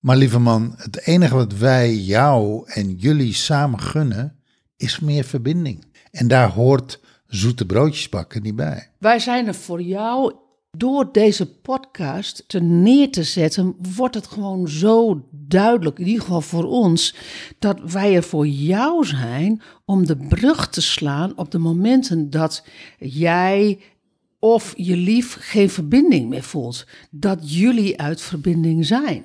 Maar lieve man, het enige wat wij jou en jullie samen gunnen, is meer verbinding. En daar hoort zoete broodjes bakken niet bij. Wij zijn er voor jou. Door deze podcast te neer te zetten, wordt het gewoon zo duidelijk, in ieder geval voor ons, dat wij er voor jou zijn om de brug te slaan op de momenten dat jij of je lief geen verbinding meer voelt. Dat jullie uit verbinding zijn.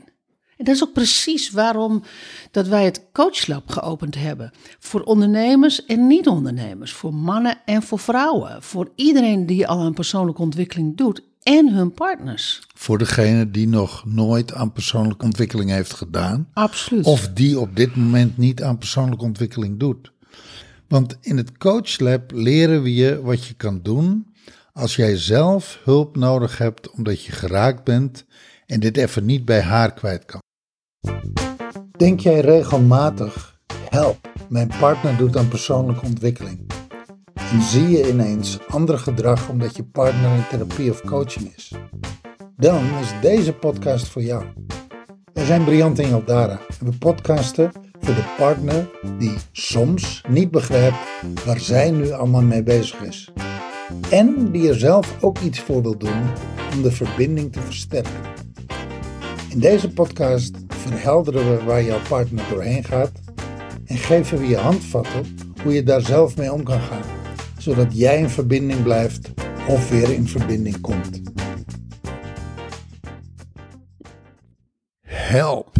En dat is ook precies waarom dat wij het Coachlab geopend hebben. Voor ondernemers en niet-ondernemers. Voor mannen en voor vrouwen. Voor iedereen die al aan persoonlijke ontwikkeling doet. En hun partners. Voor degene die nog nooit aan persoonlijke ontwikkeling heeft gedaan. Absoluut. Of die op dit moment niet aan persoonlijke ontwikkeling doet. Want in het Coachlab leren we je wat je kan doen als jij zelf hulp nodig hebt omdat je geraakt bent en dit even niet bij haar kwijt kan. Denk jij regelmatig, help, mijn partner doet aan persoonlijke ontwikkeling. En zie je ineens ander gedrag omdat je partner in therapie of coaching is? Dan is deze podcast voor jou. Wij zijn Briant en Jaldara en we podcasten voor de partner die soms niet begrijpt waar zij nu allemaal mee bezig is. En die er zelf ook iets voor wil doen om de verbinding te versterken. In deze podcast verhelderen we waar jouw partner doorheen gaat en geven we je handvatten hoe je daar zelf mee om kan gaan, zodat jij in verbinding blijft of weer in verbinding komt. Help,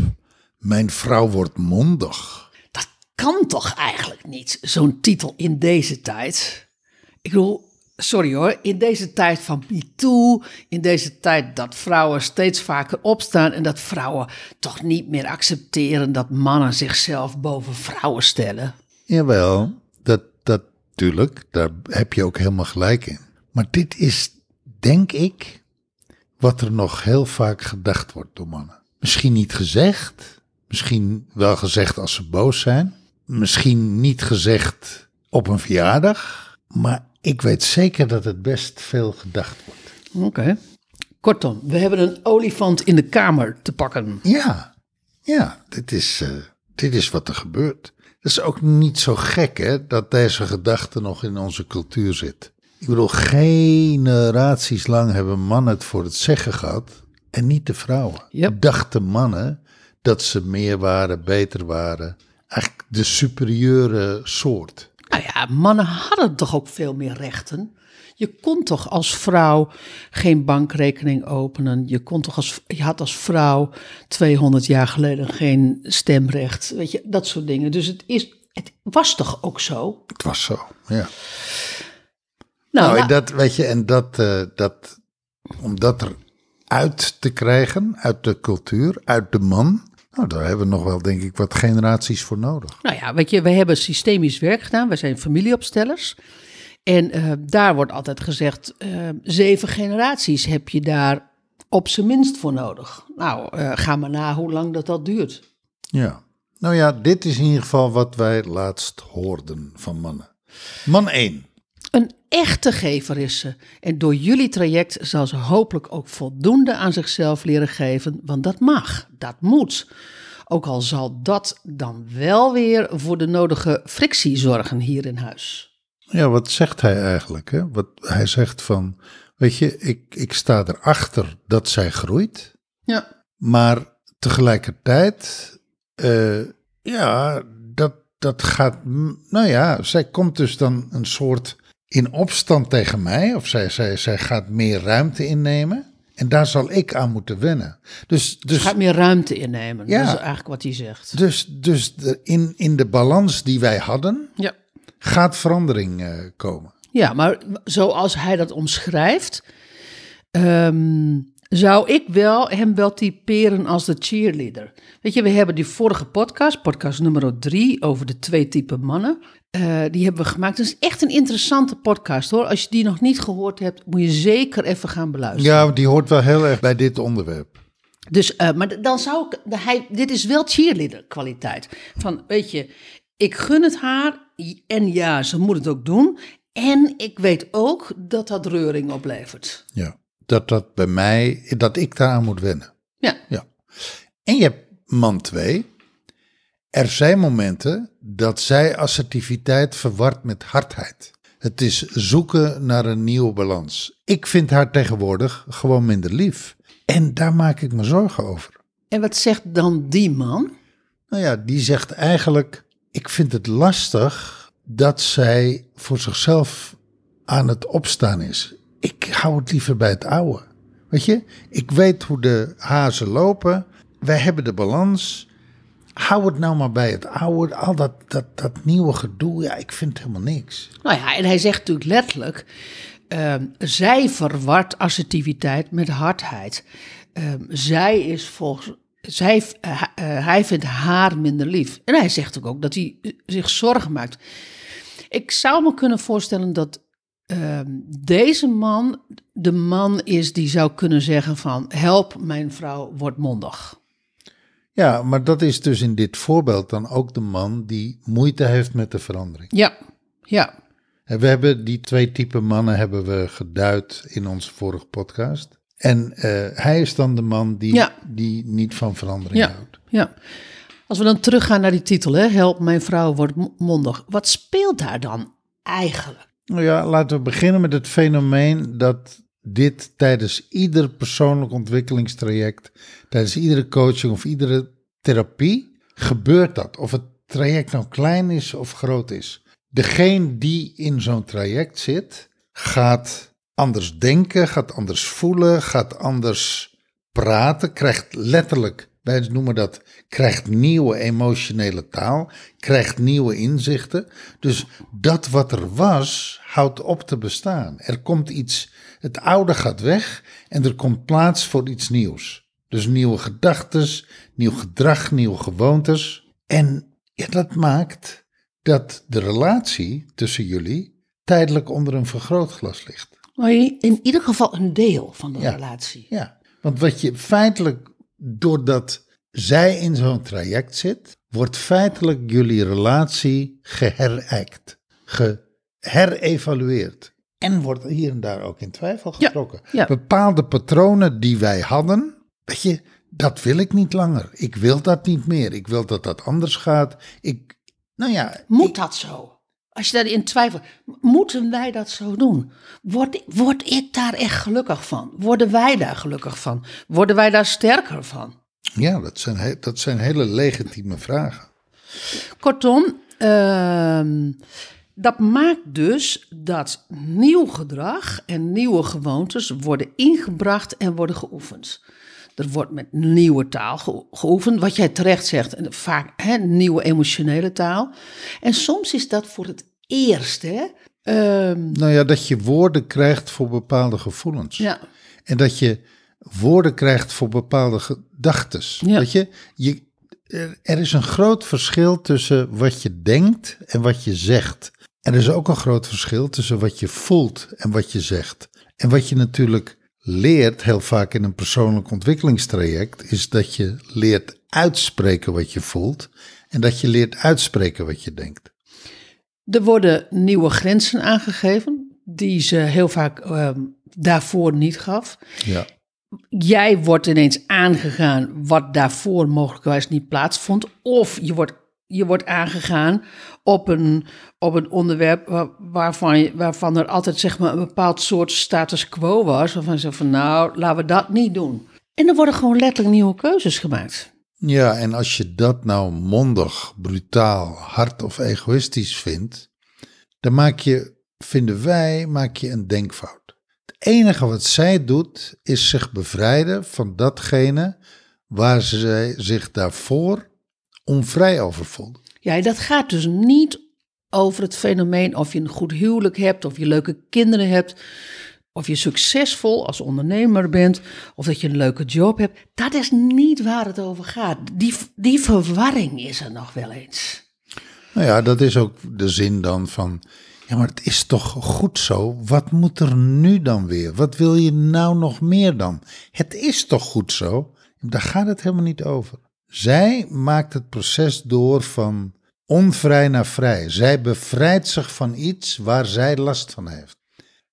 mijn vrouw wordt mondig. Dat kan toch eigenlijk niet, zo'n titel in deze tijd? Ik bedoel, sorry hoor, in deze tijd van MeToo, in deze tijd dat vrouwen steeds vaker opstaan en dat vrouwen toch niet meer accepteren dat mannen zichzelf boven vrouwen stellen. Jawel, dat, dat tuurlijk, daar heb je ook helemaal gelijk in. Maar dit is, denk ik, wat er nog heel vaak gedacht wordt door mannen. Misschien niet gezegd, misschien wel gezegd als ze boos zijn, misschien niet gezegd op een verjaardag, maar ik weet zeker dat het best veel gedacht wordt. Oké. Kortom, we hebben een olifant in de kamer te pakken. Ja, ja, dit is, uh, dit is wat er gebeurt. Het is ook niet zo gek hè, dat deze gedachte nog in onze cultuur zit. Ik bedoel, generaties lang hebben mannen het voor het zeggen gehad en niet de vrouwen. Yep. Dachten mannen dat ze meer waren, beter waren. Eigenlijk de superieure soort. Nou ja, mannen hadden toch ook veel meer rechten. Je kon toch als vrouw geen bankrekening openen. Je, kon toch als, je had als vrouw 200 jaar geleden geen stemrecht. Weet je, dat soort dingen. Dus het, is, het was toch ook zo? Het was zo, ja. Nou, Nou, dat weet je, en dat, eh, dat, om dat eruit te krijgen, uit de cultuur, uit de man, nou, daar hebben we nog wel, denk ik, wat generaties voor nodig. nou ja, weet je, wij hebben systemisch werk gedaan. Wij zijn familieopstellers. En eh, daar wordt altijd gezegd, eh, zeven generaties heb je daar op zijn minst voor nodig. Nou, eh, ga maar na hoe lang dat, dat duurt. Ja. Nou ja, dit is in ieder geval wat wij laatst hoorden van mannen. Man 1. Een echte gever is ze. En door jullie traject zal ze hopelijk ook voldoende aan zichzelf leren geven, want dat mag, dat moet. Ook al zal dat dan wel weer voor de nodige frictie zorgen hier in huis. Ja, wat zegt hij eigenlijk? Hè? Wat, hij zegt van, weet je, ik, ik sta erachter dat zij groeit, Ja. maar tegelijkertijd, eh, ja, dat, dat gaat, nou ja, zij komt dus dan een soort in opstand tegen mij, of zij, zij, zij gaat meer ruimte innemen. En daar zal ik aan moeten wennen. Dus, dus, Gaat meer ruimte innemen. Ja. Dat is eigenlijk wat hij zegt. dus, dus de, in, in de balans die wij hadden, Ja. gaat verandering eh, komen. Ja, maar zoals hij dat omschrijft, ehm, zou ik wel hem wel typeren als de cheerleader. Weet je, we hebben die vorige podcast, podcast nummer drie, over de twee typen mannen. eh, die hebben we gemaakt. Dat is echt een interessante podcast hoor. Als je die nog niet gehoord hebt, moet je zeker even gaan beluisteren. Ja, die hoort wel heel erg bij dit onderwerp. Dus, eh, maar dan zou ik, de- hij, dit is wel cheerleader kwaliteit. Van, weet je, ik gun het haar en ja, ze moet het ook doen. En ik weet ook dat dat reuring oplevert. Ja. Dat dat bij mij, dat ik daaraan moet wennen. Ja, Ja. En je hebt man 2. Er zijn momenten dat zij assertiviteit verward met hardheid. Het is zoeken naar een nieuwe balans. Ik vind haar tegenwoordig gewoon minder lief. En daar maak ik me zorgen over. En wat zegt dan die man? Nou ja, die zegt eigenlijk: Ik vind het lastig dat zij voor zichzelf aan het opstaan is. Ik hou het liever bij het oude. Weet je, ik weet hoe de hazen lopen. Wij hebben de balans. Hou het nou maar bij het oude. Al dat, dat, dat nieuwe gedoe, ja, ik vind helemaal niks. Nou ja, en hij zegt natuurlijk letterlijk: ehm, zij verwart assertiviteit met hardheid. Ehm, zij is volgens. Zij, uh, hij vindt haar minder lief. En hij zegt ook, dat hij eh, zich zorgen maakt. Ik zou me kunnen voorstellen dat ehm, deze man de man is die zou kunnen zeggen van help, mijn vrouw wordt mondig. Ja, maar dat is dus in dit voorbeeld dan ook de man die moeite heeft met de verandering. Ja, ja. En we hebben die twee typen mannen hebben we geduid in onze vorige podcast. En uh, hij is dan de man die, Ja. die niet van verandering Ja, houdt. ja. Als we dan teruggaan naar die titel, hè, help, mijn vrouw wordt mo- mondig. Wat speelt daar dan eigenlijk? Nou ja, laten we beginnen met het fenomeen dat dit tijdens ieder persoonlijk ontwikkelingstraject, tijdens iedere coaching of iedere therapie, gebeurt dat. Of het traject nou klein is of groot is. Degene die in zo'n traject zit, gaat anders denken, gaat anders voelen, gaat anders praten, krijgt letterlijk, wij noemen dat, krijgt nieuwe emotionele taal, krijgt nieuwe inzichten. Dus dat wat er was, houdt op te bestaan. Er komt iets, het oude gaat weg en er komt plaats voor iets nieuws. Dus nieuwe gedachten, nieuw gedrag, nieuwe gewoontes. En ja, dat maakt dat de relatie tussen jullie tijdelijk onder een vergrootglas ligt. Maar in ieder geval een deel van de Ja. relatie. Ja, want wat je feitelijk, doordat zij in zo'n traject zit, wordt feitelijk jullie relatie geherijkt, geherevalueerd. En wordt hier en daar ook in twijfel getrokken. ja. Bepaalde patronen die wij hadden, weet je, dat wil ik niet langer. Ik wil dat niet meer. Ik wil dat dat anders gaat. Ik, nou ja, Moet dat zo? Als je daarin twijfelt, moeten wij dat zo doen? Word, word ik daar echt gelukkig van? Worden wij daar gelukkig van? Worden wij daar sterker van? ja dat, zijn, dat zijn hele legitieme vragen. Kortom, ehm, dat maakt dus dat nieuw gedrag en nieuwe gewoontes worden ingebracht en worden geoefend. Er wordt met nieuwe taal ge- geoefend, wat jij terecht zegt, vaak hè, nieuwe emotionele taal. En soms is dat voor het eerst, hè? Ehm, Nou ja, dat je woorden krijgt voor bepaalde gevoelens. ja, En dat je woorden krijgt voor bepaalde gedachten. Ja. Weet je, je er, er is een groot verschil tussen wat je denkt en wat je zegt. En er is ook een groot verschil tussen wat je voelt en wat je zegt. En wat je natuurlijk leert, heel vaak in een persoonlijk ontwikkelingstraject, is dat je leert uitspreken wat je voelt en dat je leert uitspreken wat je denkt. Er worden nieuwe grenzen aangegeven, die ze heel vaak ehm, daarvoor niet gaf. Ja. Jij wordt ineens aangegaan wat daarvoor mogelijkwijs niet plaatsvond. Of je wordt, je wordt aangegaan op een, op een onderwerp wa- waarvan, waarvan er altijd zeg maar, een bepaald soort status quo was. Waarvan zegt van nou, laten we dat niet doen. En er worden gewoon letterlijk nieuwe keuzes gemaakt. Ja, en als je dat nou mondig, brutaal, hard of egoïstisch vindt, dan maak je, vinden wij, maak je een denkfout. Het enige wat zij doet, is zich bevrijden van datgene waar zij zich daarvoor onvrij over voelde. Ja, dat gaat dus niet over het fenomeen of je een goed huwelijk hebt, of je leuke kinderen hebt, of je succesvol als ondernemer bent, of dat je een leuke job hebt. Dat is niet waar het over gaat. Die, die verwarring is er nog wel eens. Nou ja, dat is ook de zin dan van, ja, maar het is toch goed zo? Wat moet er nu dan weer? Wat wil je nou nog meer dan? Het is toch goed zo? Daar gaat het helemaal niet over. Zij maakt het proces door van onvrij naar vrij. Zij bevrijdt zich van iets waar zij last van heeft.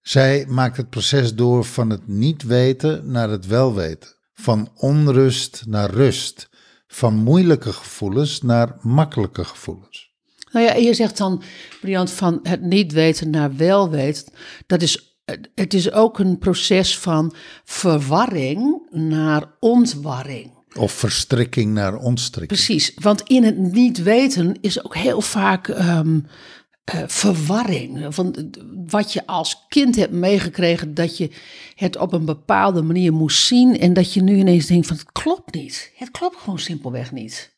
Zij maakt het proces door van het niet weten naar het wel weten. Van onrust naar rust. van moeilijke gevoelens naar makkelijke gevoelens. Nou ja, je zegt dan, Briant, van het niet weten naar wel weten. Dat is, het is ook een proces van verwarring naar ontwarring. Of verstrikking naar ontstrikking. Precies, want in het niet weten is ook heel vaak ehm, eh, verwarring. Van wat je als kind hebt meegekregen, dat je het op een bepaalde manier moest zien. En dat je nu ineens denkt van het klopt niet. Het klopt gewoon simpelweg niet.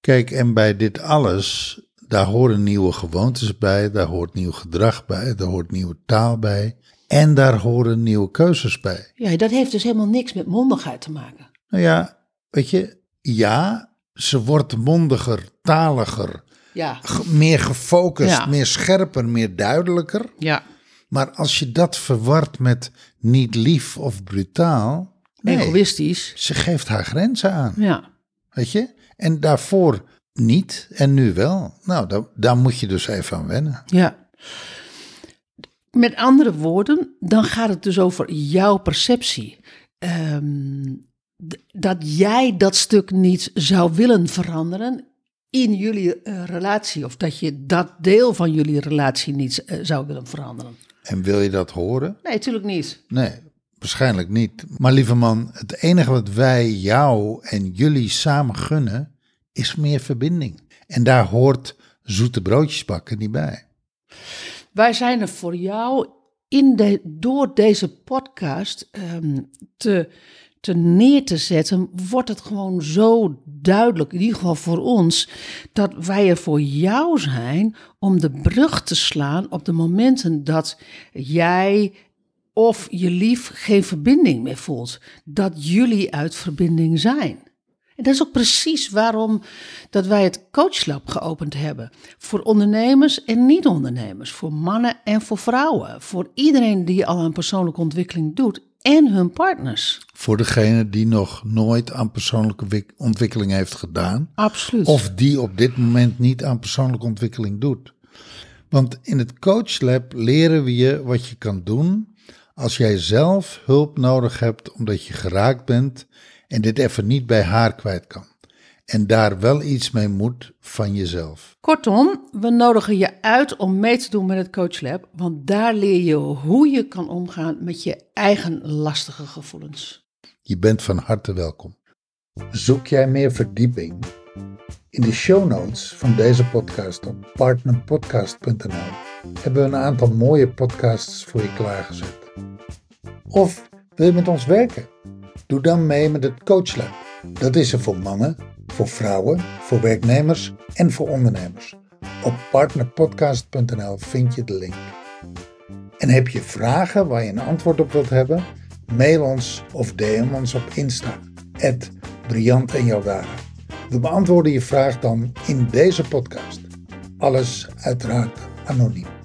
Kijk, en bij dit alles, daar horen nieuwe gewoontes bij, daar hoort nieuw gedrag bij, daar hoort nieuwe taal bij. En daar horen nieuwe keuzes bij. Ja, dat heeft dus helemaal niks met mondigheid te maken. Nou ja, weet je, ja, ze wordt mondiger, taliger, Ja, meer gefocust, Ja. meer scherper, meer duidelijker. ja. Maar als je dat verwart met niet lief of brutaal, nee, egoïstisch. ze geeft haar grenzen aan, Ja. weet je? En daarvoor niet en nu wel. Nou, daar, daar moet je dus even aan wennen. Ja. Met andere woorden, dan gaat het dus over jouw perceptie. Ehm, d- dat jij dat stuk niet zou willen veranderen in jullie eh, relatie. Of dat je dat deel van jullie relatie niet eh, zou willen veranderen. En wil je dat horen? Nee, natuurlijk niet. Nee, waarschijnlijk niet. Maar lieve man, het enige wat wij jou en jullie samen gunnen, is meer verbinding. En daar hoort zoete broodjes bakken niet bij. Wij zijn er voor jou in de, door deze podcast ehm, te, te neer te zetten, wordt het gewoon zo duidelijk, in ieder geval voor ons, dat wij er voor jou zijn om de brug te slaan op de momenten dat jij of je lief geen verbinding meer voelt. Dat jullie uit verbinding zijn. En dat is ook precies waarom dat wij het Coachlab geopend hebben. Voor ondernemers en niet-ondernemers. Voor mannen en voor vrouwen. Voor iedereen die al aan persoonlijke ontwikkeling doet. En hun partners. Voor degene die nog nooit aan persoonlijke wik- ontwikkeling heeft gedaan. Absoluut. Of die op dit moment niet aan persoonlijke ontwikkeling doet. Want in het Coachlab leren we je wat je kan doen als jij zelf hulp nodig hebt omdat je geraakt bent en dit even niet bij haar kwijt kan. En daar wel iets mee moet van jezelf. Kortom, we nodigen je uit om mee te doen met het Coachlab. Want daar leer je hoe je kan omgaan met je eigen lastige gevoelens. Je bent van harte welkom. Zoek jij meer verdieping? In de show notes van deze podcast op partnerpodcast.nl hebben we een aantal mooie podcasts voor je klaargezet. Of wil je met ons werken? Doe dan mee met het Coachlab. Dat is er voor mannen, voor vrouwen, voor werknemers en voor ondernemers. Op partnerpodcast.nl vind je de link. En heb je vragen waar je een antwoord op wilt hebben? Mail ons of DM ons op Insta. Briant en Jouwdara. We beantwoorden je vraag dan in deze podcast. Alles uiteraard anoniem.